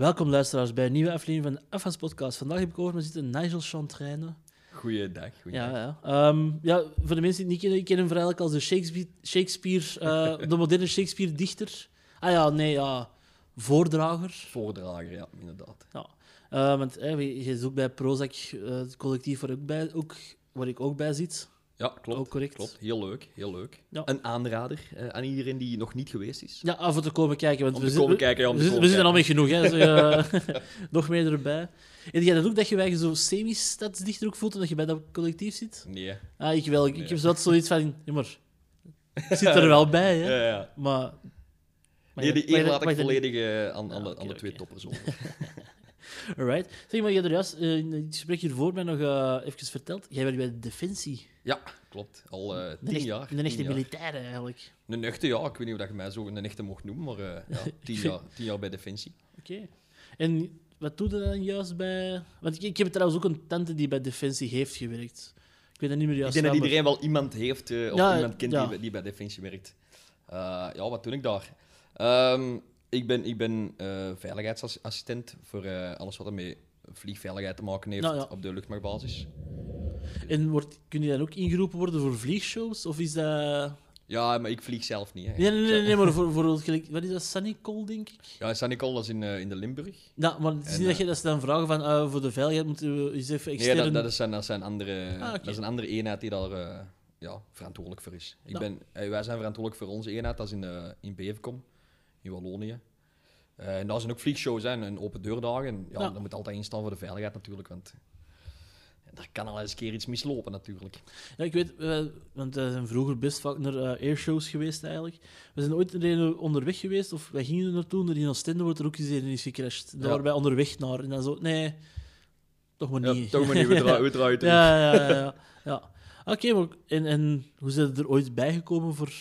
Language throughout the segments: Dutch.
Welkom luisteraars bij een nieuwe aflevering van de FS Podcast. Vandaag heb ik over me zitten Nigel Chantraine. Goeiedag. Ja, ja. Ehm, ja, voor de mensen die het niet kennen, ik ken hem vooral als de Shakespeare, Shakespeare eh, de moderne Shakespeare-dichter. Ah ja, nee, ja, voordrager. Voordrager, ja, inderdaad. Ja. Eh, want eh, je je is ook bij Prozac, eh, het collectief waar ik, bij, ook, waar ik ook bij zit. Ja, klopt. Ook correct. Klopt. Heel leuk, heel leuk. Ja. Een aanrader eh, aan iedereen die nog niet geweest is. Ja, af en toe komen kijken. Want Om we, te komen kijken, ja, om we, te zitten- we zitten al met genoeg, hè. Dus, eh, nog meer erbij. En jij dat ook, dat je bij zo semi-stadsdichter ook voelt en dat je bij dat collectief zit? Nee. Ah, ik wel. Ik, ik Nee. heb zo wat zoiets van... Ja, maar... Ik zit er wel bij, hè. Ja, ja. Maar... maar Nee, je- die je- eer laat ik je- volledig eh, aan, aan, Ah, aan de twee oké. toppers over. Alright. Zeg, maar je had er juist eh, in het gesprek hiervoor mij nog even verteld. Jij werkt bij de Defensie. Ja, klopt. Al eh Een tien jaar. Een echte militair, eigenlijk. Een echte, ja. Ik weet niet of dat je mij zo een echte mocht noemen, maar eh, ja, tien, jaar, tien jaar bij Defensie. Oké. En wat doe je dan juist bij... Want ik, ik heb trouwens ook een tante die bij Defensie heeft gewerkt. Ik weet dat niet meer Ik juist denk dat iedereen wel iemand heeft eh, of Ja, iemand kent ja. die, bij- die bij Defensie werkt. Eh, ja, wat doe ik daar? Ehm, ik ben, ik ben eh, veiligheidsassistent voor eh, alles wat er met vliegveiligheid te maken heeft Nou, ja. op de luchtmachtbasis. En wordt, kun je dan ook ingeroepen worden voor vliegshows? Of is dat... Ja, maar ik vlieg zelf niet. Hè. Nee, nee, nee, nee, maar voor, voor wat is dat? Sunny Call, denk ik? Ja, Sanicol, dat is in, eh, in de Limburg. Ja, maar het is En, niet dat, je, eh, dat ze dan vragen van eh, voor de veiligheid moeten we eens even extern... Nee, dat, dat, zijn, dat, zijn andere, Ah, dat is een andere eenheid die daar eh, ja, verantwoordelijk voor is. Ik Ja. ben, wij zijn verantwoordelijk voor onze eenheid, dat is in, in Beverkom, in Wallonië. En daar zijn ook vliegshows hè, en open deurdagen. En, ja, Ja. Dat moet altijd instaan voor de veiligheid natuurlijk, want er kan al eens een keer iets mislopen natuurlijk. Ja, ik weet, eh, want we zijn vroeger best vaak naar eh, airshows geweest eigenlijk. We zijn ooit er onderweg geweest, of wij gingen er naartoe, er in Oostende wordt er ook eens een is gecrashed. Daar Ja. waren wij onderweg naar. En dan zo, nee, toch maar Ja, niet. toch maar niet, we draaien, we draaien terug. ja, ja, ja. ja, ja. Oké, maar en, en hoe zijn er ooit bijgekomen voor...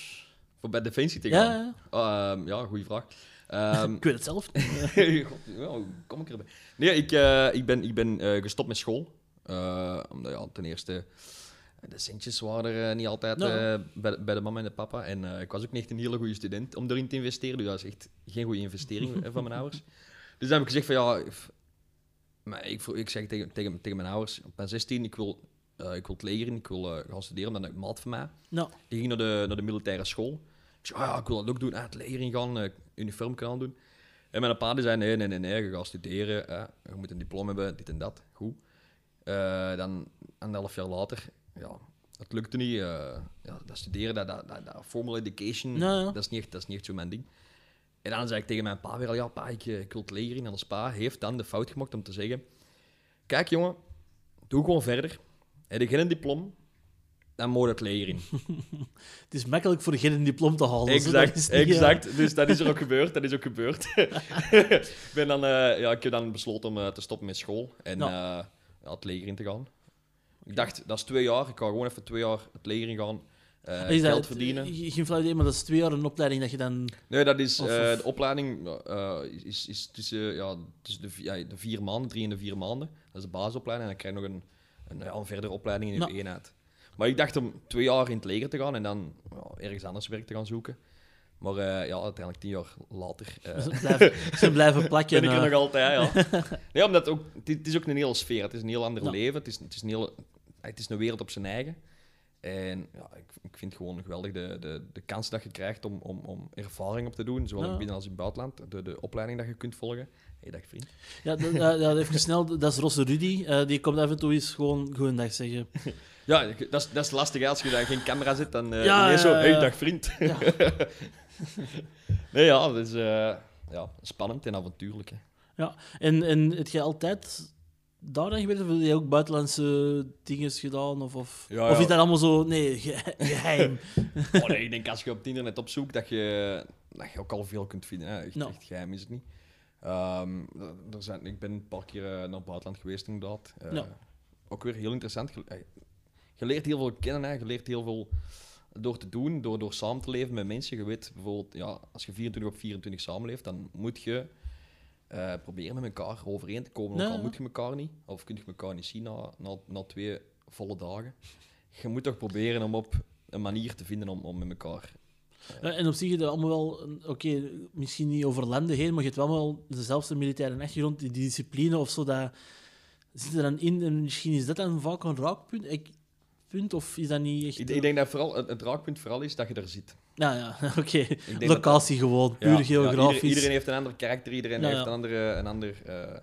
Voor bij Defensie te Ja, gaan. ja, Ehm, ja, goede vraag. Ehm, ik weet het zelf niet. God, kom ik erbij? Nee, ik, eh, ik ben, ik ben gestopt met school. Eh, omdat ja, ten eerste, de centjes waren er eh, niet altijd eh, bij, bij de mama en de papa. En ik was ook niet echt een hele goede student om erin te investeren. Dus dat is echt geen goede investering van mijn ouders. Dus dan heb ik gezegd van ja... Maar ik, ik zeg tegen, tegen, tegen mijn ouders, op mijn 16, ik wil, ik wil het leger in, ik wil gaan studeren. Dan heb ik maat van mij. Nou, Die ging naar de, naar de militaire school. Ik zei, ah ja, ik wil dat ook doen. Ah, het leger ingaan, eh uniform kan doen. En mijn pa die zei, nee, nee, nee, nee, je gaat studeren. je moet een diploma hebben, dit en dat. Goed. Eh, dan, anderhalf jaar later, ja, het lukte niet. eh, ja, dat studeren, dat, dat, dat, dat formal education, ja. Dat, is niet echt, dat is niet echt zo mijn ding. En dan zei ik tegen mijn pa weer, al, ja, pa, ik, eh, ik wil het leger in. En ons pa heeft dan de fout gemaakt om te zeggen, kijk jongen, doe gewoon verder. Heb je geen diploma, dan moet je het leger in. het is makkelijk voor geen een diploma te halen. dat Exact, eh, exact. Dus dat is er ook gebeurd. Dat is ook gebeurd. ik, ben dan, ja, ik heb dan besloten om te stoppen met school en. Het leger in te gaan. Ik dacht, dat is twee jaar. Ik ga gewoon even twee jaar het leger in gaan. dat- geld verdienen. ge- Geen flauw idee, maar dat is twee jaar een opleiding dat je dan... Nee, dat is, Of- eh, de opleiding eh, is, is tussen, ja, tussen de, ja, de vier maanden, drie en de vier maanden. Dat is de basisopleiding. En dan krijg je nog een, een, ja, een verdere opleiding in de Ja. eenheid. Maar ik dacht om twee jaar in het leger te gaan en dan ja, ergens anders werk te gaan zoeken. Maar eh, ja, uiteindelijk tien jaar later eh, Ze blijven, ze blijven plakken. ben ik er eh. nog altijd, ja. nee, omdat ook, het, is- ook een hele sfeer. Het is een heel ander Ja. leven. Het is, het, is een hele, het is een wereld op zijn eigen. En ja, ik, ik vind het gewoon geweldig de, de, de kans dat je krijgt om, om, om ervaring op te doen, zowel Ja. in binnen als in het buitenland. De, de opleiding dat je kunt volgen. Hey, dag vriend. Ja, dat, even snel, dat is Rosse Rudy. eh, die komt af en toe eens gewoon goeiedag zeggen. Ja, dat is, dat is lastig. Als je daar geen camera zit, dan eh Ja, zo, ja, hey, ja. dag vriend. Ja. nee, ja, dat is eh, ja, spannend en avontuurlijk. Hè. Ja. En, en heb je altijd daar dan gewerkt? Of heb je ook buitenlandse dingen gedaan? Of, of, Ja, of is dat allemaal zo... Nee, ge- geheim. Oh, nee, ik denk als je op het internet opzoekt dat je, dat je ook al veel kunt vinden. Hè. Echt, echt geheim is het niet. Er zijn, ik ben een paar keer eh, naar het buitenland geweest, inderdaad. Ja. Ook weer heel interessant. Je, je leert heel veel kennen, hè. je leert heel veel door te doen, door, door samen te leven met mensen. Je weet bijvoorbeeld, ja, als je 24 op 24 samenleeft, dan moet je eh, proberen met elkaar overeen te komen. Ook Ja. al moet je elkaar niet, of kun je elkaar niet zien na, na, na twee volle dagen. Je moet toch proberen om op een manier te vinden om, om met elkaar Ja, en op zich het allemaal wel, oké, misschien niet over landen heen, maar je hebt wel wel dezelfde militaire achtergrond, die, die discipline of zo, dat zit er dan in. En misschien is dat dan vaak een raakpunt, ik, of is dat niet echt... Ik, ik denk dat vooral, het, het raakpunt vooral is dat je er zit. Ja, ja, oké. Dat- Locatie gewoon, puur Ja, geografisch. ieder- iedereen heeft een ander karakter, iedereen heeft een andere... Een ander, eh,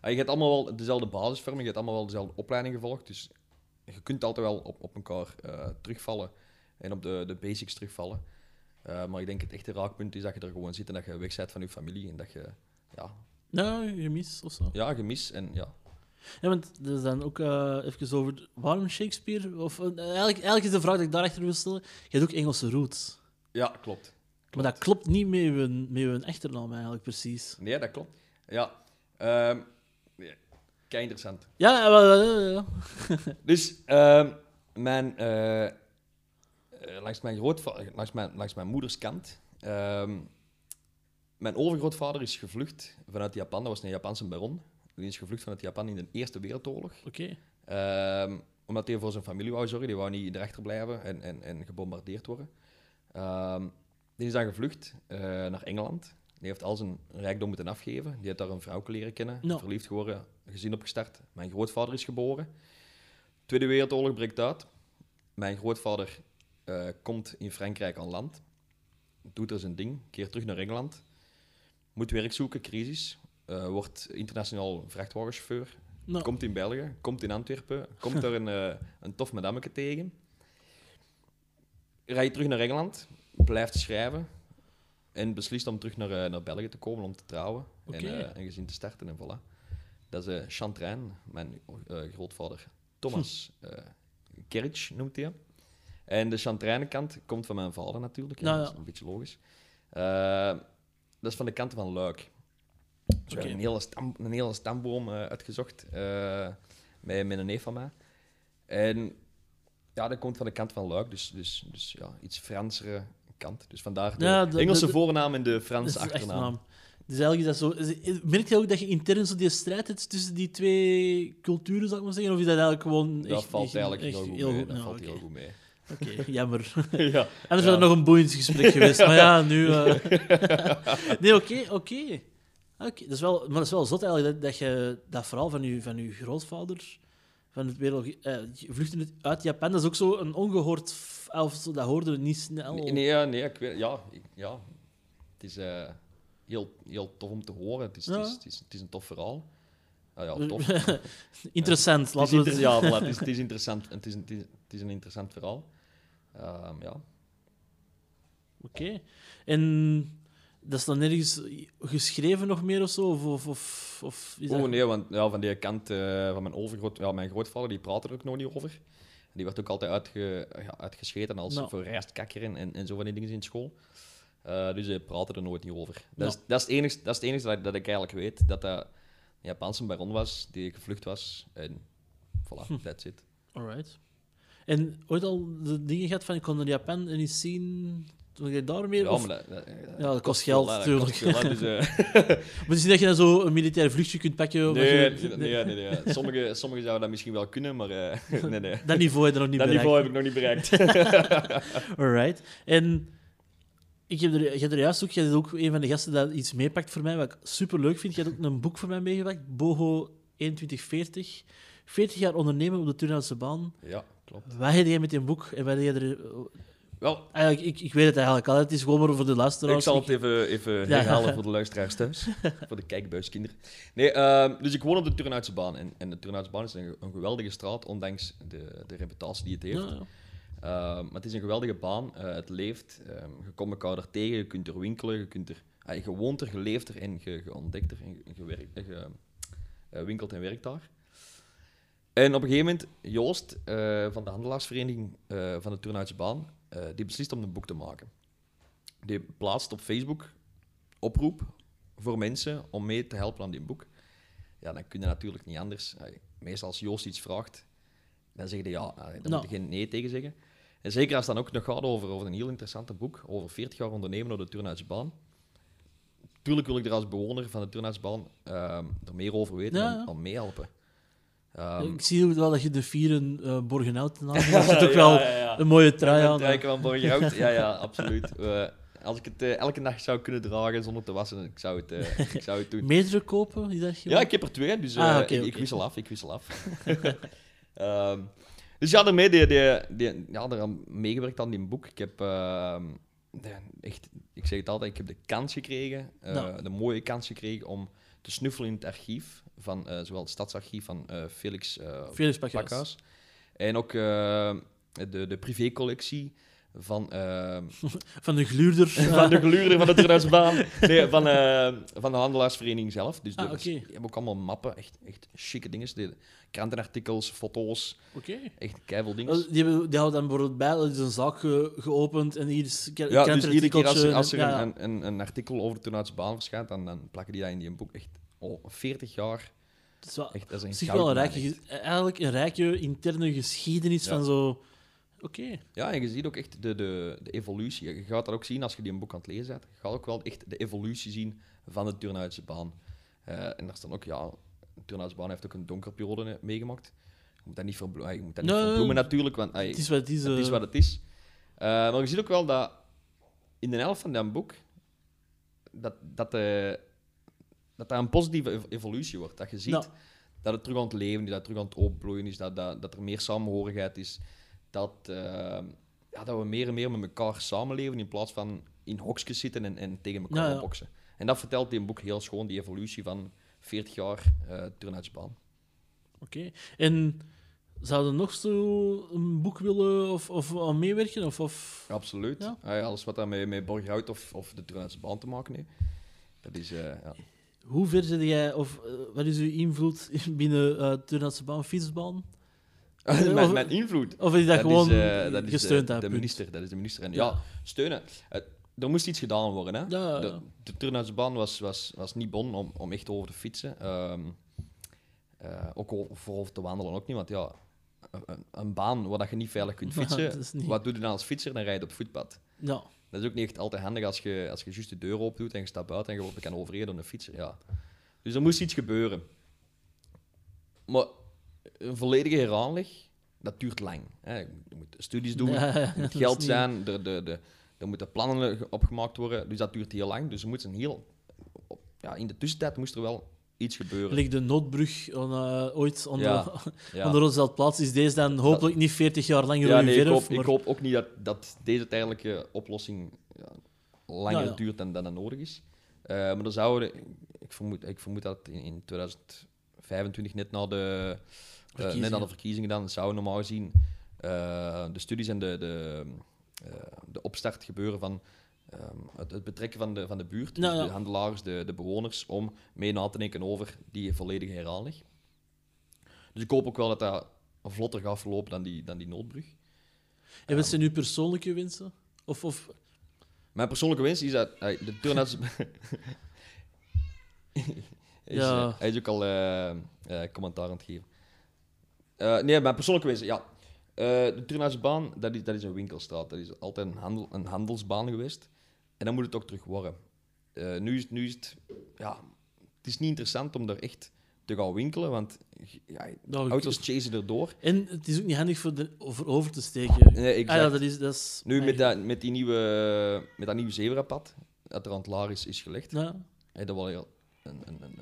ah, je hebt allemaal wel dezelfde basisvorming, je hebt allemaal wel dezelfde opleiding gevolgd, dus je kunt altijd wel op, op elkaar eh, terugvallen en op de, de basics terugvallen. Eh, maar ik denk het echte raakpunt is dat je er gewoon zit en dat je weg bent van je familie en dat je ja, Ja, gemis of zo. ja gemis en ja. Ja, want er is dan ook eh, even over waarom Shakespeare? Of, eh, eigenlijk, eigenlijk is de vraag die ik daarachter wil stellen. Je hebt ook Engelse roots. Ja, klopt. Maar dat klopt niet met je, met je achternaam eigenlijk precies. Nee, dat klopt. Ja. Kei interessant. Ja, ja, wel, ja, ja. Dus ehm, mijn, eh, langs, mijn grootva- langs, mijn, langs mijn moeders kant. ehm, mijn overgrootvader is gevlucht vanuit Japan. Dat was een Japanse baron. Die is gevlucht vanuit Japan in de Eerste Wereldoorlog. Oké. Ehm, omdat hij voor zijn familie wou zorgen. Die wou niet erachter blijven en, en, en gebombardeerd worden. Ehm, die is dan gevlucht eh, naar Engeland. Die heeft al zijn rijkdom moeten afgeven. Die heeft daar een vrouw leren kennen. Ja. Verliefd geworden, gezin opgestart. Mijn grootvader is geboren. Tweede Wereldoorlog breekt uit. Mijn grootvader eh, komt in Frankrijk aan land. Doet er zijn ding. Keert terug naar Engeland. Moet werk zoeken, crisis. Eh, wordt internationaal vrachtwagenchauffeur. Nou, Komt in België, komt in Antwerpen, komt daar een, eh, een tof madammeke tegen. Rijdt terug naar Engeland, blijft schrijven en beslist om terug naar, eh, naar België te komen om te trouwen en een gezin te starten en voilà. Dat is Chantrain, mijn grootvader Thomas uh, Kerridge noemt hij hem. En de Chantrijnenkant komt van mijn vader natuurlijk, hè, Nou, dat ja. is een beetje logisch. Dat is van de kant van Luik. Dus hebben een hele, stam, een hele stamboom eh, uitgezocht eh, met, met een neef van mij. En ja, dat komt van de kant van Luik, dus, dus, dus ja, iets Fransere kant. Dus vandaar de, Ja, de- Engelse de- de- voornaam en de Franse achternaam. Dus eigenlijk is dat zo... Merk je ook dat je intern zo die strijd hebt tussen die twee culturen, zou ik maar zeggen? Of is dat eigenlijk gewoon Dat valt echt- eigenlijk echt heel goed mee. Dat valt heel goed mee. Oké, jammer. ja. Anders was Ja. het nog een boeiend gesprek geweest. Maar ja, nu... eh. nee, oké, oké. Oké, dat is wel, maar dat is wel zot eigenlijk, dat, dat je dat verhaal van je, van je grootvader, van het wereld, eh, vluchten uit- Japan, dat is ook zo een ongehoord... Of dat hoorden we niet snel. Nee, nee, ja, nee, ik weet, ja, ik- ja, het is eh, heel, heel tof om te horen. Het is, het, Ja. is, het, is, het is een tof verhaal. Ah, ja, tof. Interessant, Het is laten we het... ja, voilà, het, is, het is interessant. Het is, een- het is, het is een interessant verhaal. Ehm, ja. Oké. En dat is dan nergens geschreven nog meer of zo? Of, of, of, of is dat... Oh nee, want ja, van die kant eh, van mijn overgroot, ja, mijn grootvader, die praat er ook nog niet over. Die werd ook altijd uitge, ja, uitgescheten als Nou. en, en, en zo van die dingen in school. Eh, dus hij praatte er nooit niet over. Dat, Nou. is, dat is het enige, dat, is het enige dat, dat ik eigenlijk weet, dat dat een Japanse baron was die gevlucht was. En voilà, Hm. that's it. Alright. En ooit al de dingen gehad van ik kon naar Japan en eens zien... Doe je daar meer? Ja, of... maar dat, dat, Ja, dat kost geld, hè, dat kost tuurlijk. veel, hè, dus, Maar misschien dat je dan zo een militair vluchtje kunt pakken. nee, je- nee, nee, nee, nee. Sommige, sommige zouden dat misschien wel kunnen, maar eh, nee, nee. Dat niveau heb je nog niet Dat bereikt. niveau heb ik nog niet bereikt. Alright. En ik heb er, je hebt er juist ook, je bent ook een van de gasten dat iets meepakt voor mij, wat ik super leuk vind. Je hebt ook een boek voor mij meegepakt, Boho 2140. 40 jaar ondernemen op de Turnhoutse baan. ja, klopt. Wat heb jij met die boek? En wat heb je er... Wel, Eigenlijk, ik, ik weet het eigenlijk al. Het is gewoon maar voor de luisteraars. Ik zal het even, even Ja. herhalen voor de luisteraars thuis. voor de kijkbuiskinderen. Nee, ehm, dus ik woon op de Turnhoutse baan. En, en de Turnhoutse baan is een, een geweldige straat, ondanks de, de reputatie die het heeft. Ja. Ehm, maar het is een geweldige baan. eh, het leeft. ehm, je komt elkaar er tegen. Je kunt er winkelen. Je, kunt er, ah, je woont er, je leeft er en je, je ontdekt er. En je, werkt- en je eh, winkelt en werkt daar. En op een gegeven moment, Joost eh, van de handelaarsvereniging eh, van de Turnhoutse baan, eh, die beslist om een boek te maken. Die plaatst op Facebook oproep voor mensen om mee te helpen aan die boek. Ja, dan kun je natuurlijk niet anders. Meestal als Joost iets vraagt, dan zeg je ja, dan Nou. moet je geen nee tegen zeggen. En zeker als het dan ook nog gaat over, over een heel interessant boek, over 40 jaar ondernemen op de Turnhoutse baan. Tuurlijk wil ik er als bewoner van de Turnhoutsbaan ehm er meer over weten Ja, en ja. aan meehelpen. Ehm, Ik zie ook wel dat je de vieren uh, Borgenhout naam hebt. Dat is ook wel ja, ja, ja. een mooie trui Ja, aan. trui van Borgerhout. Ja, ja, absoluut. Eh, als ik het eh, elke dag zou kunnen dragen zonder te wassen, ik zou het, eh, ik zou het doen. Meerdere kopen, die Ja, ik heb er twee, dus eh, Ah, ik, wissel af. Ik wissel af. Ehm, dus ja, daarmee die, die, die, ja, daar meegewerkt aan die boek. Ik heb ehm, echt, ik zeg het altijd, ik heb de kans gekregen, eh, Ja. de mooie kans gekregen om te snuffelen in het archief van eh, zowel het stadsarchief van eh, Felix eh, Felix Pakhuis. En ook eh, de, de privécollectie van ehm, Van de gluurder. van de geluurder van de Turnhuisbaan. Nee, van, eh, van de handelaarsvereniging zelf. Dus Ah, hebben ook allemaal mappen, echt, echt chique dingen. Krantenartikels, foto's, Oké. echt keiveel dingen. Die, hebben, die houden dan bijvoorbeeld bij, dat is een zaak ge- geopend en hier is Ja, dus iedere keer als, er- als er en- ja, een, een, een, een artikel over de Turnhuisbaan verschijnt, dan, dan plakken die dat in die boek. Echt oh, 40 jaar. Het is wel, Echt, dat is een op zich wel een goudmijn, rijke, eigenlijk een rijke interne geschiedenis Ja. van zo... Oké. Ja, en je ziet ook echt de, de, de evolutie. Je gaat dat ook zien als je die een boek aan het lezen bent. Je gaat ook wel echt de evolutie zien van de Turnhoutse baan. Eh, en daar staan ook, ja, de Turnhoutse baan heeft ook een donkere periode eh, meegemaakt. Je moet dat niet, verblo je moet dat niet Nee, verbloemen natuurlijk, want Het is wat het is. het is eh. wat het is. Eh, maar je ziet ook wel dat in de helft van dat boek dat, dat, eh, dat daar een positieve ev- evolutie wordt. Dat je ziet dat het terug aan het leven is, dat het terug aan het opbloeien is, dat, dat, dat er meer samenhorigheid is, dat, eh, ja, dat we meer en meer met elkaar samenleven in plaats van in hokjes zitten en, en tegen elkaar ja. boksen. En dat vertelt in boek heel schoon, die evolutie van 40 jaar uh, Turnhoutsbaan. Oké. En zouden nog zo een boek willen of, of aan meewerken? Of, of... Absoluut. Ja. Ah ja, alles wat daar met, Borgerhout of, of de Turnhoutse baan te maken heeft, dat is... eh, ja. Hoe ver zit jij, of eh, wat is uw invloed binnen uh, Turnhoutse baan, fietsbaan? mijn, of- mijn invloed. Of is dat, gewoon is, eh, dat is gesteund de, de minister. Dat is de minister. En Ja. ja, steunen. Eh, er moest iets gedaan worden. Hè? Ja, De, de Turnhoutse baan was, was, was niet bon om, om echt over te fietsen. Ehm, eh, ook voor over te wandelen ook niet, want ja, een- baan waar dat je niet veilig kunt fietsen, dat niet- wat doe je dan als fietser? Dan rijd je op voetpad. Ja. Dat is ook niet echt altijd handig als je, als je juist de deur open doet en je staat buiten en je wordt kan overreden door een fietser. Ja. Dus er moest iets gebeuren. Maar een volledige heraanleg, dat duurt lang. Hè. Je moet studies doen, Ja, er moet geld zijn, er, de, de, er moeten plannen ge- opgemaakt worden. Dus dat duurt heel lang. Dus er moet een heel... op- Ja, in de tussentijd moest er wel iets gebeuren. Ligt de noodbrug eh, ooit aan Ja, de, Ja. is deze dan hopelijk niet 40 jaar langer Ja, nee, ik, hoop, ik maar- hoop ook niet dat, dat deze tijdelijke oplossing ja, langer duurt dan, dan dat nodig is. Eh, maar dan zouden, ik vermoed, ik vermoed dat in, in 2025, net na, de, eh, net na Verkiezingen. de verkiezingen, dan zou normaal gezien de studies en de, de, de opstart gebeuren van ehm, het, het betrekken van de, van de buurt, dus ja. de handelaars, de, de bewoners, om mee na te denken over die volledige heraanleg. Dus ik hoop ook wel dat dat vlotter gaat verlopen dan die, dan die noodbrug. En wat zijn uw persoonlijke wensen? Of, of Mijn persoonlijke wens is dat de turnouts. is, Ja. hij is ook al eh, eh, commentaar aan het geven. Eh, nee, mijn persoonlijke wens, ja. De Turnhoutsbaan, dat is, dat is een winkelstraat. Dat is altijd een, handel, een handelsbaan geweest. En dan moet het ook terug worden. Eh, nu, is, nu is het... Ja, het is niet interessant om daar echt te gaan winkelen, want ja, Nou, auto's chasen erdoor. En het is ook niet handig voor, de, voor over te steken. Nee, Ah, ja, dat is... Dat is Nu met dat, met, die nieuwe, met dat nieuwe zebrapad, dat er aan het laar is, is gelegd. Ja. Hey, dat wel een, een, een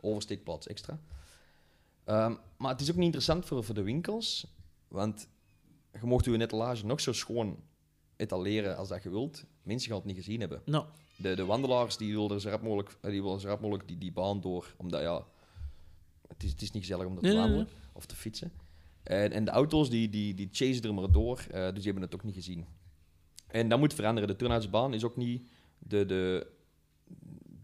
oversteekplaats extra. Ehm, maar het is ook niet interessant voor, voor de winkels, want je mocht je etalage nog zo schoon etaleren als dat je wilt. Mensen gaan het niet gezien hebben. Nou, De, de wandelaars die willen zo rap mogelijk, eh, die, willen zo rap mogelijk die, die baan door, omdat ja, het is, het is niet gezellig om daar te Nee, nee, wandelen of te fietsen. En, en de auto's die, die, die chasen er maar door, eh, dus die hebben het ook niet gezien. En dat moet veranderen. De Turnhoutsbaan is ook niet de, de,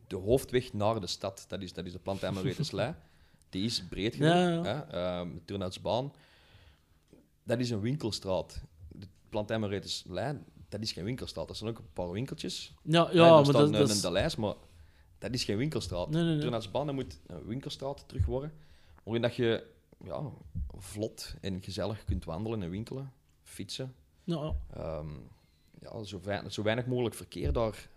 de hoofdweg naar de stad. Dat is, dat is de Plantenmareteslei. Die is breed genoeg. Ja, ja. Hè? Ehm, de Turnhoutsbaan, dat is een winkelstraat. De Plantenmareteslei, dat is geen winkelstraat. Dat zijn ook een paar winkeltjes. ja, Ja, maar staat dat, een, dat een is... Daleis, maar dat is geen winkelstraat. Nee, nee, nee. Dat moet een winkelstraat terug worden. Waarin dat je ja, vlot en gezellig kunt wandelen en winkelen, fietsen. Ja, Ehm, ja, zo, weinig, zo weinig mogelijk verkeer daar.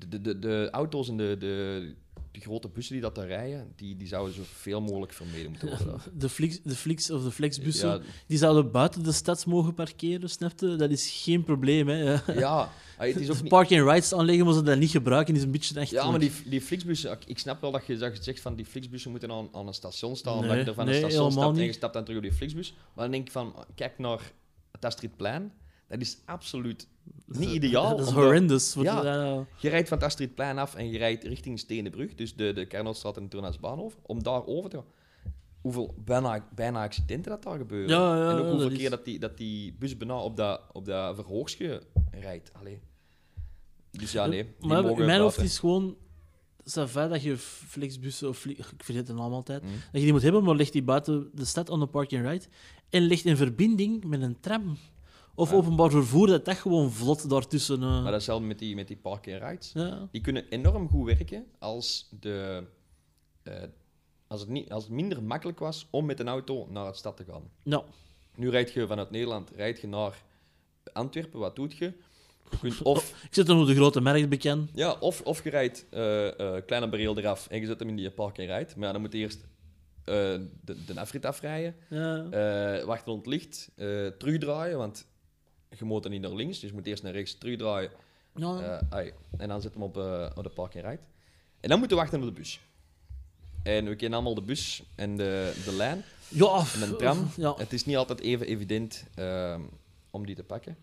De, de, de, de auto's en de, de, de grote bussen die dat daar rijden, die, die zouden zoveel mogelijk vermeden moeten worden. daar. De Flix, de Flix of de Flexbussen, Ja, die zouden buiten de stad mogen parkeren, snapte? Dat is geen probleem, hè. ja, het is ook niet... park and rides aanleggen, maar ze dat niet gebruiken, is een beetje echt... Ja, maar die, die Flixbussen, ik- snap wel dat je, dat je zegt van die Flixbussen moeten aan, aan een station staan, Nee, dat je er van nee, een station stapt en je stapt dan terug op die Flixbus. Maar dan denk ik van, kijk naar het Astridplein, dat is absoluut niet ideaal. Dat is horrendous. Ja. ja. Je rijdt van het Astridplein af en je rijdt richting Stenenbrug, dus de, de en de Turnhoutsbaanhof, om daar over te gaan. Hoeveel bijna, bijna accidenten dat daar gebeuren. Ja, ja, en ook hoeveel dat keer is- dat die, dat die bus bijna op dat, op dat verhoogstje rijdt. Allee. Dus ja, nee. maar in mijn hoofd is gewoon... Va dat je Flexbussen of... Ik vergeet de naam altijd. Mm. Dat je die moet hebben, maar leg die buiten de stad aan de park and ride. En leg in verbinding met een tram. Of openbaar vervoer, dat dat gewoon vlot daartussen... eh, Maar dat is hetzelfde met die, met die park and rides. ja. Die kunnen enorm goed werken als, de, eh, als, het niet, als het minder makkelijk was om met een auto naar de stad te gaan. ja. Nu rijd je vanuit Nederland rijd je naar Antwerpen, wat doet je? Je kunt of, Ik zet er nog de grote merk bekend. ja, of, of je rijdt eh eh, kleine bareel eraf en je zet hem in die park en rijdt. Maar ja, dan moet je eerst de, de afrit afrijden, Ja. wachten op het licht, terugdraaien, want je moet er niet naar links, dus je moet eerst naar rechts terugdraaien Ja. eh, en dan zet hem op, eh, op de park en rijdt. En dan moeten we wachten op de bus. En we kennen allemaal de bus en de, de lijn. ja. En een tram. Ja. Het is niet altijd even evident ehm, om die te pakken.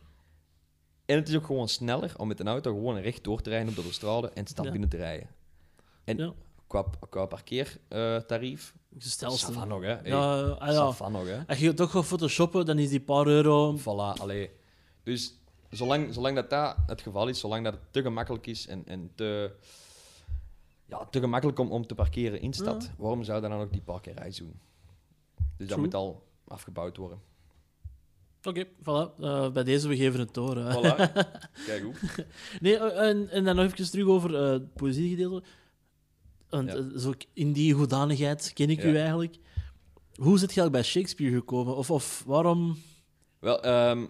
En het is ook gewoon sneller om met een auto gewoon recht door te rijden op de autostrade en de stad Ja. binnen te rijden. En Ja. qua, qua parkeertarief, Stelsel. van nog, hè. Hey, Ja, nog, hè. Als je toch gaat photoshoppen, dan is die paar euro... Voilà, allee. Dus zolang, zolang dat, dat het geval is, zolang dat het te gemakkelijk is en, en te, ja, te gemakkelijk om, om te parkeren in stad, Ja. waarom zou dan ook die park en rides doen? Dus dat moet al afgebouwd worden. Oké, voilà. Eh, bij deze, we geven het door. hè. Voilà. Kijk hoe. Nee, eh, en, en dan nog even terug over eh, het poëziegedeelte. Want Ja. zo in die hoedanigheid ken ik Ja. u eigenlijk. Hoe zit je eigenlijk bij Shakespeare gekomen? Of, of waarom... Wel, ehm,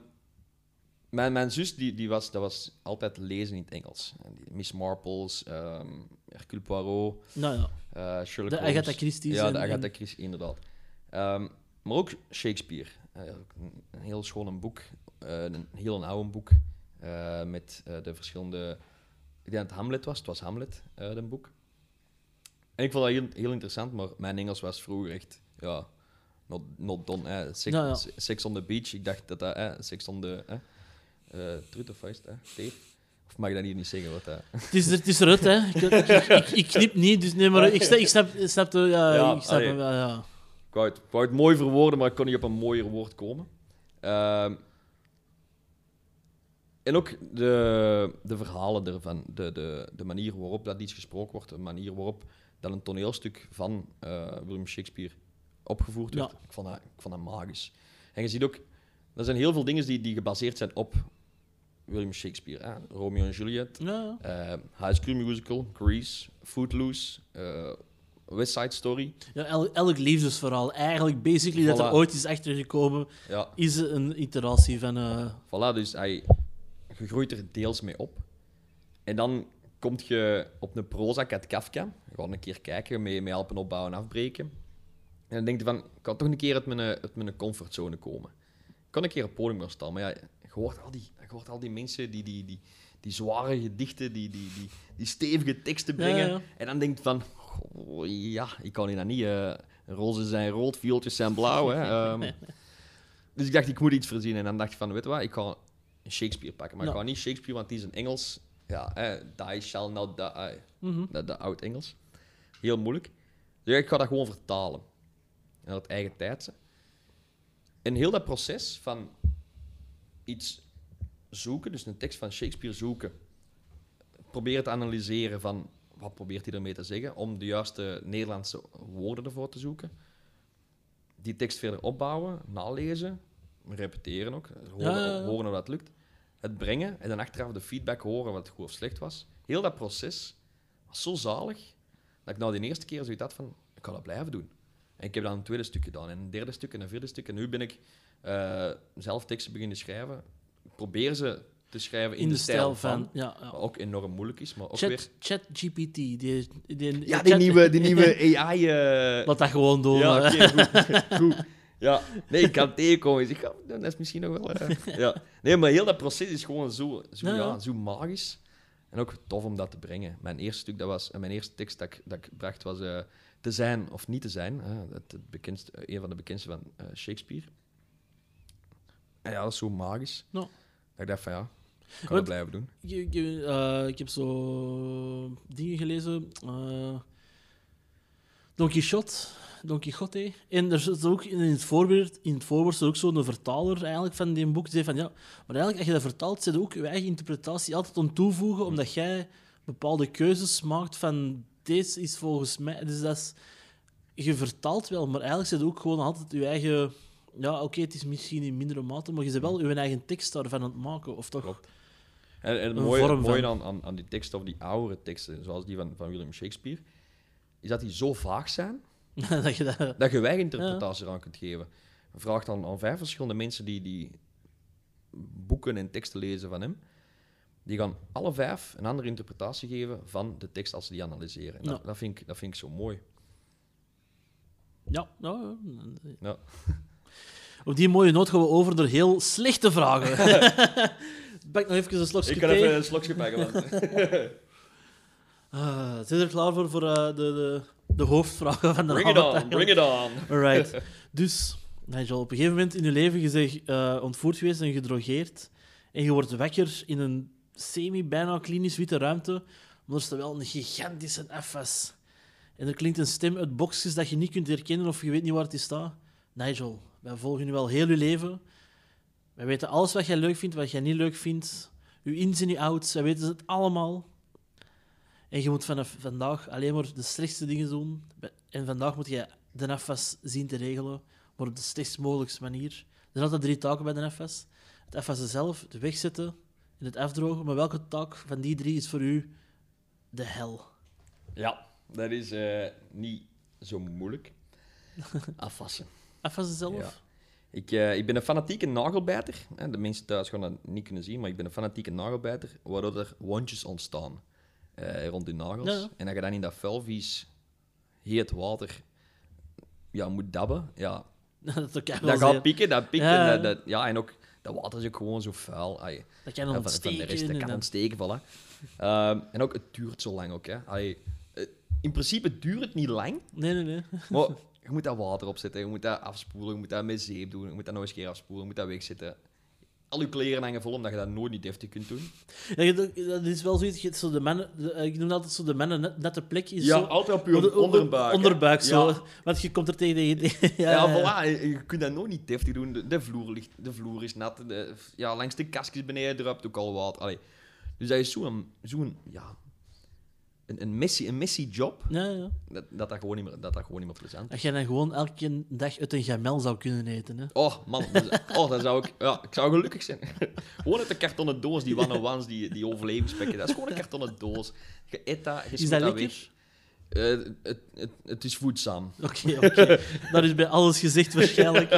mijn, mijn zus die, die was, dat was altijd lezen in het Engels. Miss Marples, ehm Hercule Poirot, Nou ja, eh Sherlock de Holmes. Agatha Christie's. Ja, de Agatha Christie, inderdaad. Ehm, maar ook Shakespeare. Ook een, een heel schoon boek. eh, een heel een oude boek. eh, met de verschillende... Ik denk dat het Hamlet was. Het was Hamlet, dat boek. En ik vond dat heel, heel interessant, maar mijn Engels was vroeger echt... Ja, not, not done. Eh, sex, ja. sex on the beach. Ik dacht dat dat... Eh, sex on the... Eh, eh, truth of vuist, eh, tape. Of mag ik dat hier niet zeggen? Wat, dat Het is, het is eruit, hè. Ik, ik, knip niet, dus nee, maar ik snap, ik snap, ik snap, de- ja, Ja, ik snap hem, ja, ja. Ik wou, het, ik wou het mooi verwoorden, maar ik kon niet op een mooier woord komen. Ehm, en ook de, de verhalen ervan, de, de, de manier waarop dat iets gesproken wordt, de manier waarop dat een toneelstuk van eh, William Shakespeare opgevoerd werd. Ja. Ik, vond dat, ik vond dat magisch. En je ziet ook, er zijn heel veel dingen die, die gebaseerd zijn op William Shakespeare. Hè? Romeo en Juliet, ja. eh, High School Musical, Grease, Footloose, eh, West Side Story. ja el- elk liefdesverhaal, eigenlijk, basically, dat er ooit is achtergekomen, Ja, is een iteratie van... eh, Voilà, dus hij, je groeit er deels mee op. En dan kom je op een Prozac uit Kafka. Gewoon een keer kijken, mee, mee helpen opbouwen en afbreken. En dan denk je van, ik kan toch een keer uit mijn, uit mijn comfortzone komen. Ik kan een keer op podium gaan staan, maar ja, je hoort al die, je hoort al die mensen die, die, die, die zware gedichten, die, die, die, die stevige teksten brengen. ja. En dan denk je van, ja, ik kan hier dat niet. eh rozen zijn rood, viooltjes zijn blauw. Hè. Ehm, dus ik dacht, ik moet iets verzinnen. En dan dacht ik van, weet je wat, ik ga een Shakespeare pakken. Maar Ja. ik ga niet Shakespeare, want die is in Engels. Ja, eh, die shall not die. mhm. Dat, dat oud Engels. Heel moeilijk. Dus ik ga dat gewoon vertalen. Naar het eigen tijdse. En heel dat proces van iets zoeken, dus een tekst van Shakespeare zoeken, proberen te analyseren van wat probeert hij ermee te zeggen, om de juiste Nederlandse woorden ervoor te zoeken. Die tekst verder opbouwen, nalezen, repeteren ook, horen, Ja, ja, ja. horen hoe dat lukt. Het brengen en dan achteraf de feedback horen wat goed of slecht was. Heel dat proces was zo zalig dat ik nou de eerste keer zoiets had van, ik kan dat blijven doen. En ik heb dan een tweede stuk gedaan, en een derde stuk en een vierde stuk. En nu ben ik eh, zelf teksten beginnen schrijven. Probeer ze te schrijven in de stijl van... Ja, ja. Wat ook enorm moeilijk is, maar ook weer... Chat, chat GPT. Die, die, Ja, die chat- nieuwe, die nieuwe AI... eh, Laat dat gewoon doen. Ja, oké, goed. goed. Ja, nee, ik kan het tegenkomen. Ik dat is misschien nog wel... eh, ja. Nee, maar heel dat proces is gewoon zo, zo, Ja, zo magisch. En ook tof om dat te brengen. Mijn eerste stuk, dat was... Mijn eerste tekst dat ik, dat ik bracht was... te zijn of niet te zijn. Het, het bekendste, een van de bekendste van Shakespeare. En ja, dat is zo magisch. Ja. Dat ik dacht van, ja, ik kan het blijven doen. Je- je- eh, ik heb zo dingen gelezen. eh Don Quixote. Don Quixote. En er zit ook in het voorwoord, in het voorwoord ook zo'n vertaler eigenlijk van die boek. Die zei van ja, maar eigenlijk als je dat vertaalt, zit ook je eigen interpretatie altijd aan toevoegen, omdat jij bepaalde keuzes maakt van deze is volgens mij. Dus dat is, je vertaalt wel, maar eigenlijk zit ook gewoon altijd je eigen. Ja, oké, het is misschien in mindere mate, maar je bent wel je eigen tekst daarvan aan het maken, of toch? Klopt. En, en het mooie, het aan, aan, aan die teksten, of die oudere teksten, zoals die van, van William Shakespeare, is dat die zo vaag zijn, dat je dat... dat je wij interpretatie eraan kunt geven. Vraag dan aan vijf verschillende mensen die, die boeken en teksten lezen van hem. Die gaan alle vijf een andere interpretatie geven van de tekst als ze die analyseren. Dat, Ja. dat, vind ik, dat vind ik zo mooi. Ja, ja, ja. Op die mooie noot gaan we over naar heel slechte vragen. Pak nog even een slokje thee. een slokje pakken. Ah, zijn er klaar voor, voor eh, de, de, de hoofdvragen van de bring it on, bring it on. Alright. Dus, Nigel, op een gegeven moment in je leven je bent eh, ontvoerd geweest en gedrogeerd. En je wordt wakker in een semi-bijna klinisch witte ruimte. Maar er staat wel een gigantische FS. En er klinkt een stem uit boxjes dat je niet kunt herkennen of je weet niet waar het is staat. Nigel, wij volgen je wel heel je leven. Wij weten alles wat jij leuk vindt, wat jij niet leuk vindt. Uw ins en uw outs, wij weten het allemaal. En je moet vanaf vandaag alleen maar de slechtste dingen doen. En vandaag moet je de afwas zien te regelen, maar op de slechtst mogelijkste manier. Er zijn altijd drie taken bij de afwas. Het afwassen zelf, het wegzetten en het afdrogen. Maar welke taak van die drie is voor u de hel? Ja, dat is eh, niet zo moeilijk. Afwassen. Afwassen zelf? Ja. Ik, eh, ik ben een fanatieke nagelbijter. De mensen thuis gaan dat niet kunnen zien, maar ik ben een fanatieke nagelbijter, waardoor er wondjes ontstaan eh, rond die nagels. Ja. En dat je dan in dat vuilvies heet water ja, moet dabben, ja, dat dat gaat zeer- pieken, dat. Ja. En, dat, dat- ja, en ook dat water is ook gewoon zo vuil. Dat kan dan van, van de ontsteken. rest, dat kan ontsteken, voilà. Ehm, en ook, het duurt zo lang ook. Hè. Eh, in principe duurt het niet lang, Nee, nee, nee. maar je moet daar water op zetten, je moet dat afspoelen, je moet dat met zeep doen, je moet dat nog eens een keer afspoelen, je moet dat wegzetten. Al je kleren hangen vol, omdat je dat nooit niet deftig kunt doen. Ja, dat dat is wel zoiets. je Zo de mannen, de- eh, ik noem altijd zo de mannen net, nette plek. Is zo, altijd op onder- onderbuik. hè. Onderbuik, zo. Ja. Want je komt er tegen. ja, Ja, ja, voilà. Je, je kunt dat nooit niet deftig doen. De, de, vloer, ligt, de vloer is nat. De, ja, langs de kastjes beneden druipt ook al wat. Allee. Dus dat is zo'n... zo'n ja, een, een missie, een missie-job. Ja, ja. Dat, dat, dat, gewoon niet meer, dat dat gewoon niet meer plezant is. Dat je dan gewoon elke dag uit een gamel zou kunnen eten. Hè? Oh, man. dat- oh, dat zou ik... Ja, ik zou gelukkig zijn. gewoon uit de kartonnen doos, die one-on-ones, die, die overlevingspekken. Dat is gewoon een kartonnen doos. Je eet dat, je Is dat lekker? weg. Eh, het, het, het is voedzaam. Oké, oké. Dat is bij alles gezegd waarschijnlijk.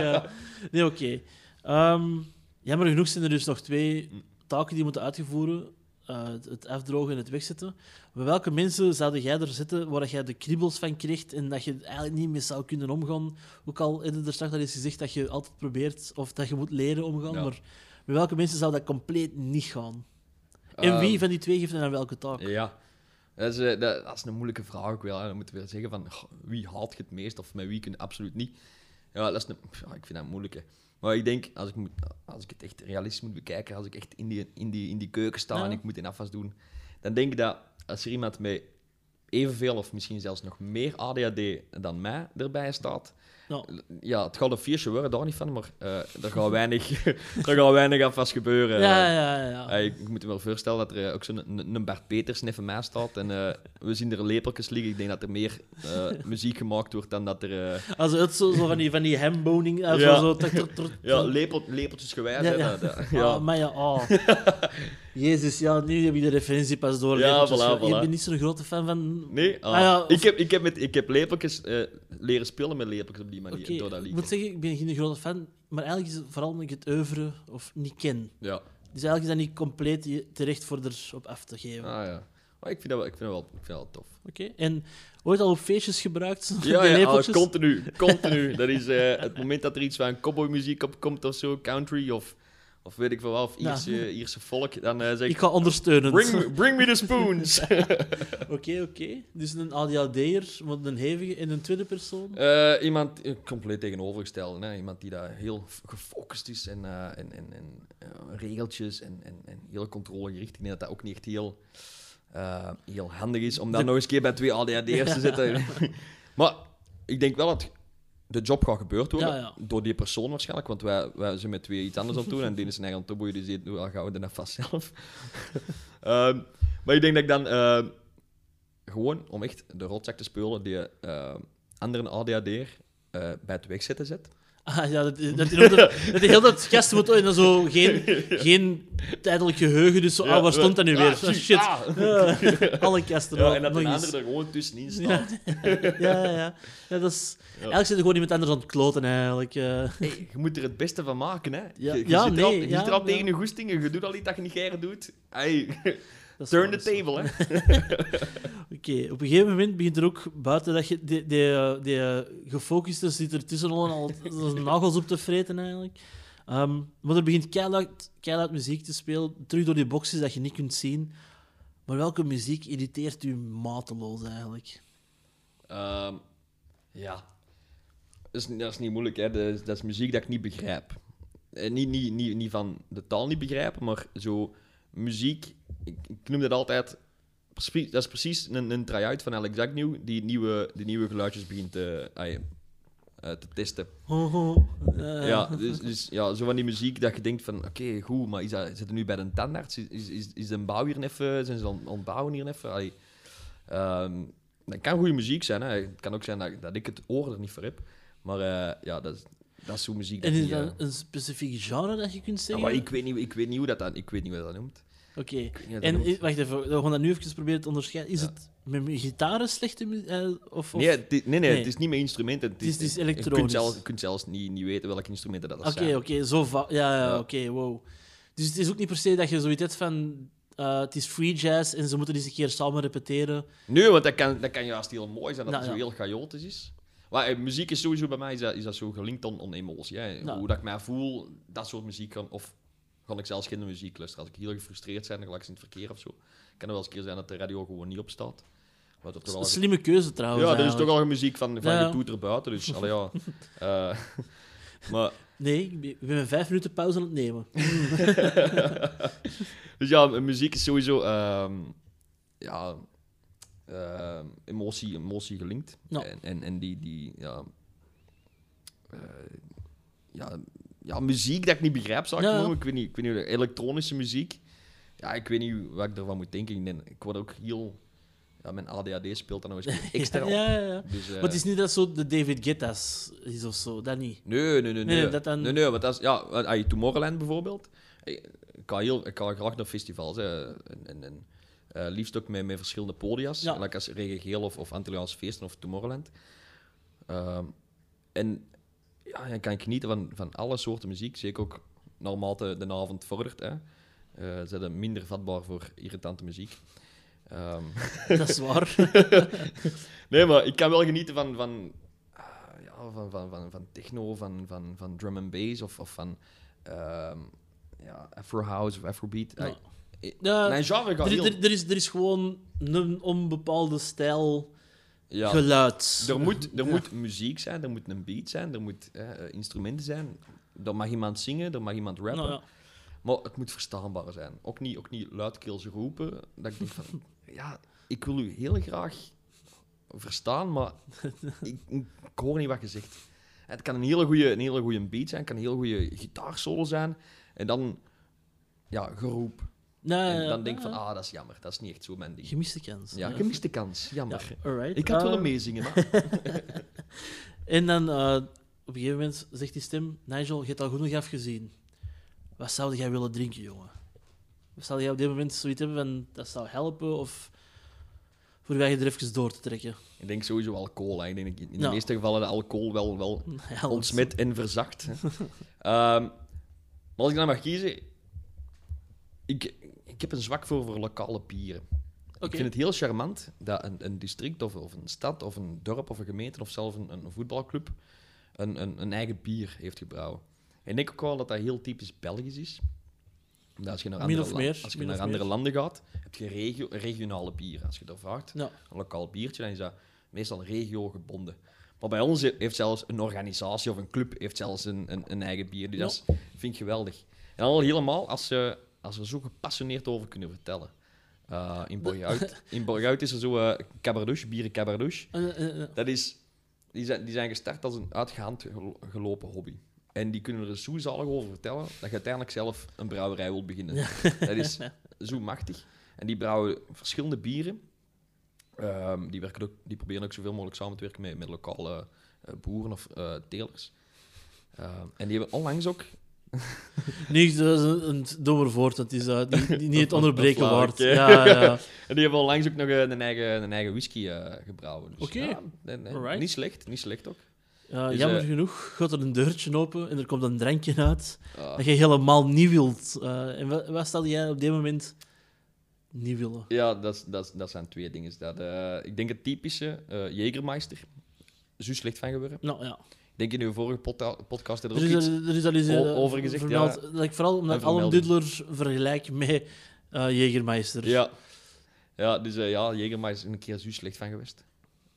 nee, oké. Ehm, jammer genoeg zijn er dus nog twee taken die moeten uitgevoeren. Eh, het- afdrogen en het wegzetten. Bij welke mensen zouden jij er zitten waar jij de kriebels van krijgt en dat je eigenlijk niet mee zou kunnen omgaan? Ook al is er straks al eens gezegd dat je altijd probeert of dat je moet leren omgaan, Ja. maar bij welke mensen zou dat compleet niet gaan? En wie Ehm, van die twee geeft dan welke taak? Ja, dat is, eh, dat, dat is een moeilijke vraag ook wel. hè. Dan moeten we zeggen van goh, wie haalt je het meest of met wie kun je absoluut niet. Ja, dat is een, ja, ik vind dat moeilijk. hè. Maar ik denk, als ik, moet, als ik het echt realistisch moet bekijken, als ik echt in die, in die, in die keuken sta Ja. en ik moet in afwas doen, dan denk ik dat als er iemand met evenveel of misschien zelfs nog meer ADHD dan mij erbij staat, Ja. ja, het gaat een feestje worden, daar niet van, maar eh er, gaat weinig, er gaat weinig afwas gebeuren. Ja, ja, ja. Eh, ik, ik moet me wel voorstellen dat er eh, ook zo'n een, Bart Peters neven mij staat en we zien er lepeltjes liggen. Ik denk dat er meer muziek gemaakt wordt dan dat er... Als het zo, zo van die, van die hamboning, eh, Ja. zo, ja, lepel, lepeltjes gewijs. Ja, dat- Ah, ja. maar ja, oh. Jezus, ja, nu heb je de referentie pas door. Ja, voilà, Je bent niet zo'n grote fan van... Nee? Ah, Ah, of- ik, heb, ik, heb met, ik heb lepeltjes leren spelen met lepeltjes op die manier, Oké, door dat ik moet zeggen, ik ben geen grote fan, maar eigenlijk is het vooral omdat ik het oeuvre of niet ken. Ja. Dus eigenlijk is dat niet compleet terecht voor erop af te geven. Ah ja. Maar ik vind dat wel, ik vind dat wel, ik vind dat wel tof. Oké. En ooit al op feestjes gebruikt? Ja, ja lepeltjes? continu. Continu. dat is eh, het moment dat er iets van cowboymuziek op komt of zo, country of, of weet ik wat, of Ja. Ierse, Ierse volk, dan eh, zeg Ik ik... ga ondersteunend. Bring, me- bring me the spoons. Oké, oké. Dus een ADHD'er, want een hevige in een tweede persoon. Eh, iemand eh, compleet tegenovergestelde. Hè? Iemand die daar heel gefocust is en, en, en, en regeltjes en, en, en heel controlegericht. Ik denk dat dat ook niet echt heel, heel handig is om dan De- nog eens een keer bij twee ADHD'ers te zitten. maar ik denk wel dat de job gaat gebeurd worden Ja, ja. door die persoon waarschijnlijk. Want wij, wij zijn met twee iets anders aan het doen en die is zijn eigen toboe, die zegt, nou, gaan we er vast zelf. Ehm, maar ik denk dat ik dan eh, gewoon om echt de rotzak te spelen die eh andere ADHD'er eh bij het wegzetten zet. Ah, ja, dat, dat, dat, dat hij heel dat gast moet en dan zo geen, geen tijdelijk geheugen, dus zo, ah, waar stond dat nu weer? Ah, Ah, shit. ah. Ah, alle kasten Ja, en dat eens. andere er gewoon tussenin staat. ja, ja, ja. ja dat is, Eigenlijk zit er gewoon iemand anders aan het kloten, eigenlijk. eh. Hey, je moet er het beste van maken, hè. Ja, je je ja, zit al, nee, je zit er al ja. tegen je goestingen, je doet al iets dat je niet graag doet. Hey, turn the table, hè. Oké, op een gegeven moment begint er ook buiten dat je die, die, eh, die eh, gefocuste zit er tussen al nagels op te vreten eigenlijk. Ehm, maar er begint keihard, keihard muziek te spelen, terug door die boxes dat je niet kunt zien. Maar welke muziek irriteert u mateloos eigenlijk? Ehm, ja. Dat is, dat is niet moeilijk, hè. Dat is, dat is muziek dat ik niet begrijp. Eh, niet, niet, niet, niet van de taal niet begrijpen, maar zo muziek... Ik, ik noem dat altijd... precies- Dat is precies een, een try-out van Alex Agnew, die nieuwe, die nieuwe geluidjes begint te, eh, te testen. Oh, eh, Ja, dus, dus ja, zo van die muziek dat je denkt van, oké, goed, maar is dat, zit er nu bij de tandarts? Is, is, is, de bouw hier even, zijn ze aan het bouwen hier even? Allee, ehm, dat kan goede muziek zijn, hè. Het kan ook zijn dat, dat ik het oor er niet voor heb. Maar eh, ja, dat is, dat is zo'n muziek dat En is dat een specifiek genre dat je kunt ja, zeggen? maar ik, weet niet, ik weet niet hoe dat, dat, ik weet niet hoe dat noemt. Oké. En i- wacht even, we gaan dat nu even proberen te onderscheiden. Is Ja. het met mu- gitaren slechte muziek? of, of... Nee, het is- nee, nee, het is niet met instrumenten. Het is- het is Je kunt elektronisch. zelfs, je kunt zelfs niet, niet weten welke instrumenten dat, dat Oké, zijn. oké, zo va- Ja, ja, Ja. oké, wow. Dus het is ook niet per se dat je zoiets hebt van... eh, het is free jazz en ze moeten eens een keer samen repeteren. Nee, want dat kan, dat kan juist heel mooi zijn dat Nou, het zo ja. heel chaotisch is. Maar eh, muziek is sowieso bij mij is dat, is dat zo gelinkt aan, aan emotie. Hè. Nou. Hoe dat ik mij voel, dat soort muziek kan. Of kan ik zelfs geen muziek luisteren. Als ik heel gefrustreerd ben, dan ga ik in het verkeer of zo. Kan er wel eens een keer zijn dat de radio gewoon niet op staat. Er toch al... Slimme keuze trouwens. Ja, er is toch al muziek van, van Ja. getoeter buiten. Dus, allee, ja. Eh, maar, Nee, ik ben, een vijf minuten pauze aan het nemen. dus ja, muziek is sowieso ehm, ja, ehm, emotie, emotie gelinkt. Ja. En, en, en die, die ja, eh, ja, ja, muziek dat ik niet begrijp, zou ik Ja, noemen. Ik weet niet, ik weet niet, elektronische muziek. Ja, ik weet niet wat ik ervan moet denken. Ik, denk- ik word ook heel... Ja, mijn ADHD speelt dan nog eens extra op. ja, ja, ja. Dus, eh, Maar het is niet dat zo de David Guetta's is of zo, dat niet. Nee, nee, nee. Nee, dat dan- nee, nee want dat is... Ja, ah, Tomorrowland bijvoorbeeld. Ik, ik ga, heel, ik ga graag naar festivals. Hè. En, en, en, eh, liefst ook met, met verschillende podia's. Ja. Like als Regen Geel of, of Antilliaans Feesten of Tomorrowland. Ehm, en ja, dan kan genieten van, van alle soorten muziek. Zeker ook naarmate de avond vordert. Hè. Eh, zijn ze minder vatbaar voor irritante muziek. Ehm, Dat is waar. Nee, maar ik kan wel genieten van, van, ah, ja, van, van, van, van techno, van, van, van drum and bass of, of van ehm, ja, Afro House of Afrobeat. Ja. Ja, Mijn genre gaat er, heel... er, er, is, er is gewoon een onbepaalde stijl Ja, geluid. er moet, er Ja. moet muziek zijn, er moet een beat zijn, er moet eh, eh, instrumenten zijn. Er mag iemand zingen, er mag iemand rappen. Nou, ja. Maar het moet verstaanbaar zijn. Ook niet, ook niet luidkeels roepen. Dat ik denk van, ja, ik wil u heel graag verstaan, maar ik, ik hoor niet wat je zegt. Het kan een hele goede een hele goede beat zijn, het kan een hele goede gitaarsolo zijn. En dan, ja, geroep. Nou, En ja, dan denk ik ja. van, ah, dat is jammer. Dat is niet echt zo mijn ding. Gemiste kans. Ja, gemiste kans. Jammer. Ja, alright. Ik had willen Eh, meezingen. En dan eh, op een gegeven moment zegt die stem: Nigel, je hebt al genoeg afgezien. Wat zou jij willen drinken, jongen? Of zou jij op dit moment zoiets hebben van dat zou helpen? Of voor wij je er even door te trekken? Ik denk sowieso alcohol. Hè. Ik denk in de Ja. meeste gevallen de alcohol wel, wel Helpt. ontsmet en verzacht. Ehm, maar als ik dan mag kiezen, Ik, ik heb een zwak voor, voor lokale bieren. Ik vind het heel charmant dat een, een district of, of een stad of een dorp of een gemeente of zelfs een, een voetbalclub een, een, een eigen bier heeft gebrouwen. En ik denk ook wel dat dat heel typisch Belgisch is. Omdat als je naar andere, meer, als je naar andere landen gaat, heb je regio, regionale bieren. Als je daar vraagt, Ja. een lokaal biertje, dan is dat meestal regio gebonden. Maar bij ons heeft zelfs een organisatie of een club heeft zelfs een, een, een eigen bier. Dus dat is- vind ik geweldig. En al helemaal als ze, als er zo gepassioneerd over kunnen vertellen. Uh, in Borghout is er zo uh, cabardouche, bieren cabardouche. Eh, eh, eh. Dat is, die, zijn, die zijn gestart als een uitgaand gelo- gelopen hobby. En die kunnen er zo zalig over vertellen dat je uiteindelijk zelf een brouwerij wilt beginnen. Dat is zo machtig. En die brouwen verschillende bieren. Ehm, die, werken ook, die proberen ook zoveel mogelijk samen te werken met, met lokale eh, boeren of eh, telers. Ehm, en die hebben onlangs ook... Niet dat is een, een domme voort, dat is uh, niet, niet- het onderbreken waard. Ja, ja. En die hebben onlangs ook nog eh, een eigen, een eigen whisky eh, gebrouwen. Dus, Oké. ja, nee, nee, niet slecht, niet slecht ook. Ja, Dus, jammer eh, genoeg gaat er een deurtje open en er komt een drankje uit Ah. dat je helemaal niet wilt. Eh, en wat, wat stel jij op dit moment niet willen? Ja, dat, is- dat, dat zijn twee dingen. Dat, eh, ik denk het typische uh, Jägermeister. Zo slecht van geworden. Nou ja. Denk in uw vorige podca- podcast er Er ook is, iets... er, is al eens over gezegd, vermeld, ja. dat ik vooral omdat Allen vermelding. Dudler vergelijk met Jägermeister. Ja. Ja, dus eh, ja, Jägermeister is een keer zo slecht van geweest.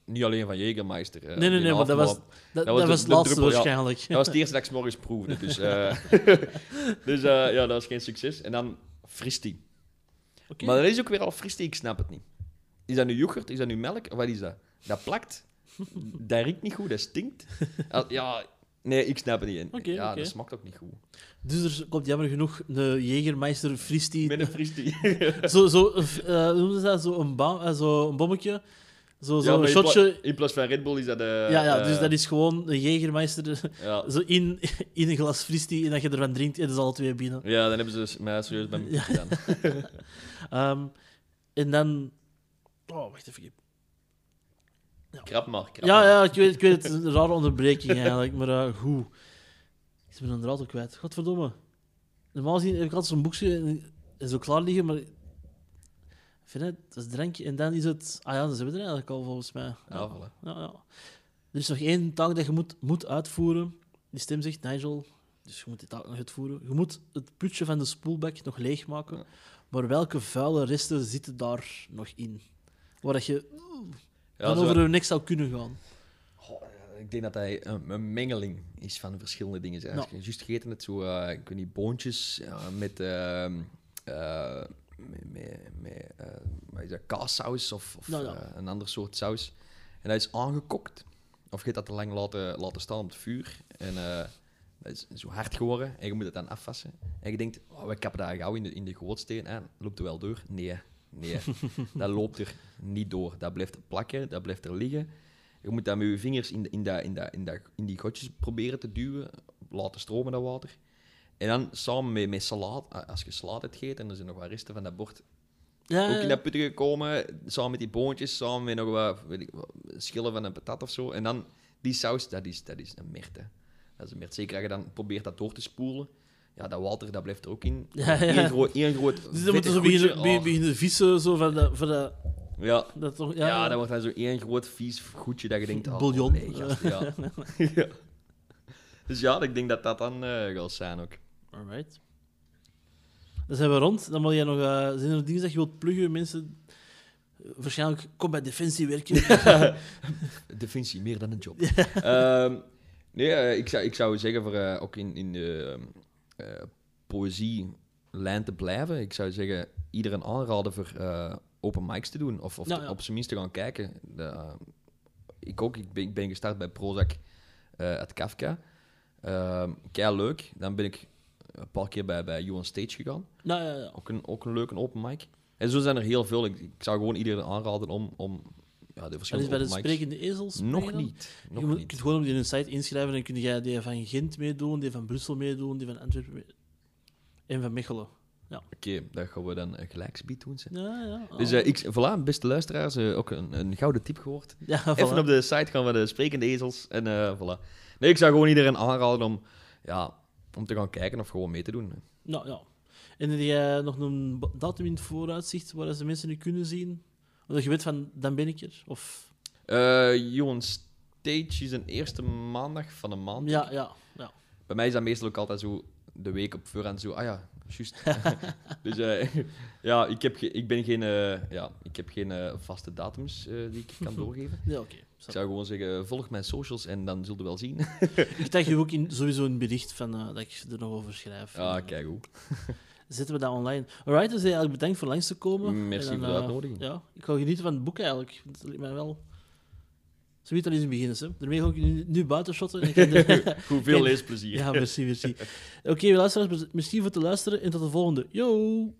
Niet alleen van Jägermeister. eh, Nee, nee, nee, maar dat was, dat, was dat de- was het laatste druppel, ja. waarschijnlijk. Dat was het eerste dat ik morgens proefde. Dus, dus ja, dat was geen succes. En dan Fristi. Oké. Maar dat is ook weer al Fristi, ik snap het niet. Is dat nu yoghurt? Is dat nu melk? Wat is dat? Dat plakt. Dat riekt niet goed, dat stinkt. Ja, nee, ik snap het niet. Oké, ja, dat smaakt ook niet goed. Dus er komt jammer genoeg een Jägermeister Fristi. Met een Fristi. Zo, zo, eh, hoe noemen ze dat? Zo een, ba eh, zo een bommetje. Zo, zo Ja, een maar in pla- shotje. In plaats van Red Bull is dat... eh, Ja, ja, eh, dus dat is gewoon een Jägermeister. Ja. Zo in, in een glas Fristi en dat je ervan drinkt en dat is alle twee binnen. ja, dan hebben ze mij serieus bij me gedaan. Ehm, en dan. Oh, wacht even. Krap maar, krap Ja, maar. ja ik, weet, ik weet het. Een rare onderbreking eigenlijk, maar eh goed. Ik ben een draad ook kwijt. Godverdomme. Normaal gezien heb ik altijd zo'n boekje en zo klaar liggen, maar. Ik vind het, dat is drankje en dan is het. Ah ja, dat hebben we er eigenlijk al volgens mij. Ja, voilà. Ja, ja. Er is nog één taak dat je moet, moet uitvoeren. Die stem zegt Nigel, dus je moet die taak nog uitvoeren. Je moet het putje van de spoelbak nog leegmaken. Ja. Maar welke vuile resten zitten daar nog in? Waar dat je Ja, dan zo- over niks zou kunnen gaan. Goh, ja, ik denk dat hij een, een mengeling is van verschillende dingen. Ja. je juist gegeten hebt, zo, eh, ik weet niet, boontjes ja, met, ehm, eh, met, met, met eh, wat is dat, kaassaus of, of Nou, ja. eh, een ander soort saus. En dat is aangekokt. Of je hebt dat te lang laten, laten staan op het vuur. En eh, dat is zo hard geworden en je moet het dan afwassen. En je denkt, oh, we kappen dat gauw in de, in de gootsteen. Ah, loopt er wel door? Nee, nee. dat loopt er niet door. Dat blijft plakken, dat blijft er liggen. Je moet dat met je vingers in, de- in, dat, in, dat, in, dat, in die gotjes proberen te duwen. Laten stromen dat water. En dan samen met, met salaat, ah, als je salaat hebt gegeten en er zijn nog wat resten van dat bord, Ja, ook in dat putten gekomen, samen met die boontjes, samen met nog wat, weet ik, wat schillen van een patat of zo. En dan die saus, dat is, dat is een merte. Dat is een merte. Zeker als je dan probeert dat door te spoelen. Ja, dat water, dat blijft er ook in. Ja, ja. Eén groot, één groot dus dan moeten ze beginnen, be- Oh. beginnen vissen zo van dat. Van dat, Ja, dat toch, ja, ja, dat wordt dan zo één groot vies goedje dat je denkt... Oh, Bouillon. nee, gast, ja. ja. Dus ja, ik denk dat dat dan eh gaat zijn ook. Alright. Dan zijn we rond. Dan wil jij nog. eh, zijn er dingen dat je wilt pluggen, mensen? Waarschijnlijk kom bij Defensie werken. Defensie, meer dan een job. Ehm, nee, eh, ik, zou, ik zou zeggen, voor, eh, ook in, in de eh, poëzie-lijn te blijven, ik zou zeggen, iedereen aanraden voor eh, open mics te doen. Of, of ja. op zijn minst te gaan kijken. De, eh, ik ook, ik ben, ik ben gestart bij Prozac uit Kafka. Ehm kei leuk. Dan ben ik een paar keer bij, bij on Stage gegaan. nou ja, ja. Ook een, ook een leuke open mic. En zo zijn er heel veel. Ik, ik zou gewoon iedereen aanraden om, om ja, de Dat is bij de sprekende ezels. Nog dan? niet. Nog je moet, niet. kunt gewoon op die site inschrijven en kun jij die van Gent meedoen, die van Brussel meedoen, die van Antwerpen meedoen. En van Mechelen. Oké, dat gaan we dan een gelijksbied doen. zeg. Ja, ja. Dus eh, ik, voilà, beste luisteraars, eh, ook een, een gouden tip gehoord. ja, voilà. Even op de site gaan we de sprekende ezels en eh voilà. Nee, ik zou gewoon iedereen aanraden om, ja, om te gaan kijken of gewoon mee te doen. Nou ja. En heb jij nog een datum in het vooruitzicht waar ze mensen nu kunnen zien? Dat je weet van, dan ben ik er? Of... Eh Johan Stage is een eerste maandag van de maand. Ja, ja, ja. Bij mij is dat meestal ook altijd zo de week op voorhand zo, ah ja, juist. dus eh, ja, ik heb, ik ben geen, eh, ja, ik heb geen vaste datums die ik kan doorgeven. Ja, oké. Ik zou gewoon zeggen, volg mijn socials en dan zult u wel zien. Ik dacht je ook in, sowieso een bericht van, dat ik er nog over schrijf. Ja, Eh, kijk hoe. Zetten we dat online. Alright, dus eigenlijk bedankt voor langs te komen. Merci En dan, voor de eh, uitnodiging. Ja, ik ga genieten van het boek eigenlijk. Dat lijkt mij wel... Zoiets al eens in het begin, hè. Daarmee ga ik nu, nu buiten shotten. En ik kan de- Goed, veel leesplezier. ja, merci, merci. Oké, luisteraars, merci voor het luisteren en tot de volgende. Yo!